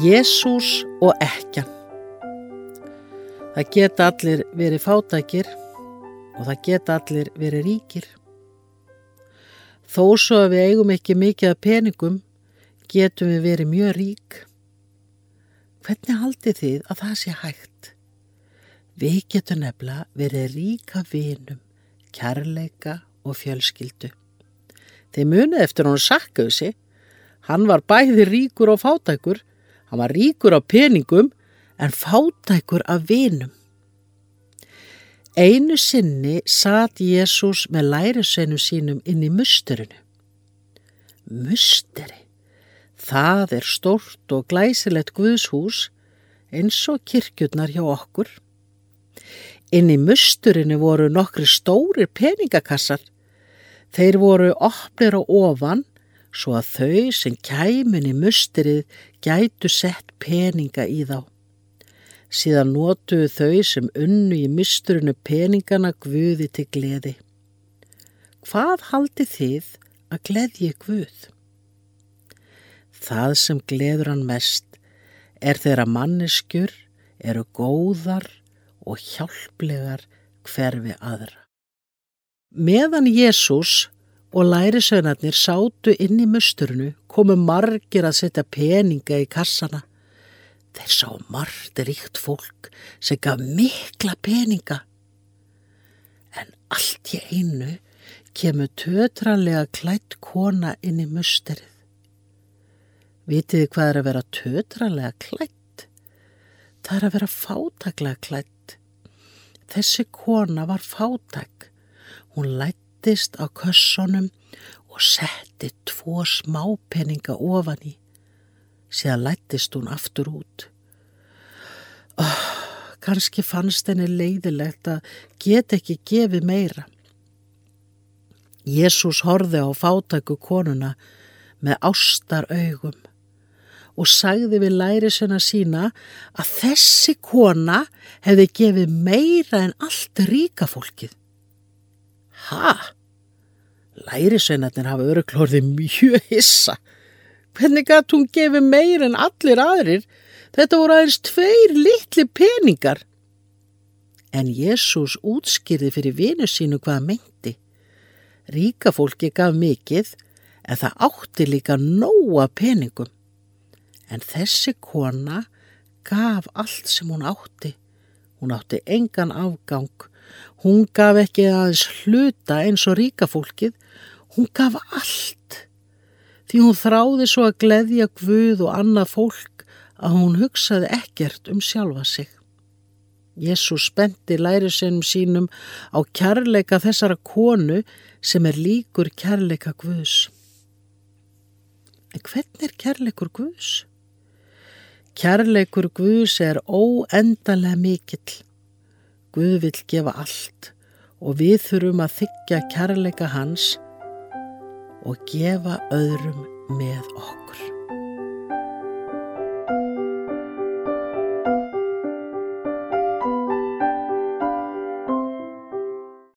Jésús og ekkjan. Það geta allir verið fátækir og það geta allir verið ríkir. Þó svo að við eigum ekki mikið af peningum getum við verið mjög rík. Hvernig haldið þið að það sé hægt? Við getum nefnilega verið ríka vinum, kærleika og fjölskyldu. Þeir munið eftir hún sakkuðu sig. Hann var bæði ríkur og fátækur Hann var ríkur á peningum en fátækur af vinum. Einu sinni satt Jésús með lærisveinum sínum inn í musturinu. Musteri, það er stort og glæsilegt guðshús eins og kirkjurnar hjá okkur. Inn í musturinu voru nokkri stórir peningakassar. Þeir voru opnir á ofan svo að þau sem kæmun í musterið gætu sett peninga í þá. Síðan nótuðu þau sem unnu í misturinu peningana guði til gleði. Hvað haldi þið að gleðji guð? Það sem gleður hann mest er þeirra manneskjur eru góðar og hjálplegar hverfi aðra. Meðan Jésús og lærisögnarnir sátu inn í musturinu komu margir að setja peninga í kassana. Þeir sá margt ríkt fólk sem gaf mikla peninga. En allt í einu kemur tötranlega klætt kona inn í musterið. Vitiði hvað er að vera tötranlega klætt? Það er að vera fátaklega klætt. Þessi kona var fátak. Hún lætt settist á kössonum og setti tvo smápenninga ofan í. Síðan lættist hún aftur út. Oh, Kanski fannst henni leiðilegt að get ekki gefið meira. Jésús horfi á fátæku konuna með ástar augum og sagði við lærisuna sína að þessi kona hefði gefið meira en allt ríka fólkið. Ha? Lærisveinarnir hafa öruglórið mjög hissa. Hvernig gætt hún gefið meir en allir aðrir? Þetta voru aðeins tveir litli peningar. En Jésús útskýrði fyrir vinu sínu hvaða meinti. Ríka fólki gaf mikið en það átti líka nóa peningum. En þessi kona gaf allt sem hún átti. Hún átti engan afgang Hún gaf ekki aðeins hluta eins og ríka fólkið, hún gaf allt. Því hún þráði svo að gleðja Guð og annað fólk að hún hugsaði ekkert um sjálfa sig. Jésús spendi lærisennum sínum á kærleika þessara konu sem er líkur kærleika Guðs. En hvernig er kærleikur Guðs? Kærleikur Guðs er óendalega mikill. Guð vil gefa allt og við þurfum að þykja kærleika hans og gefa öðrum með okkur.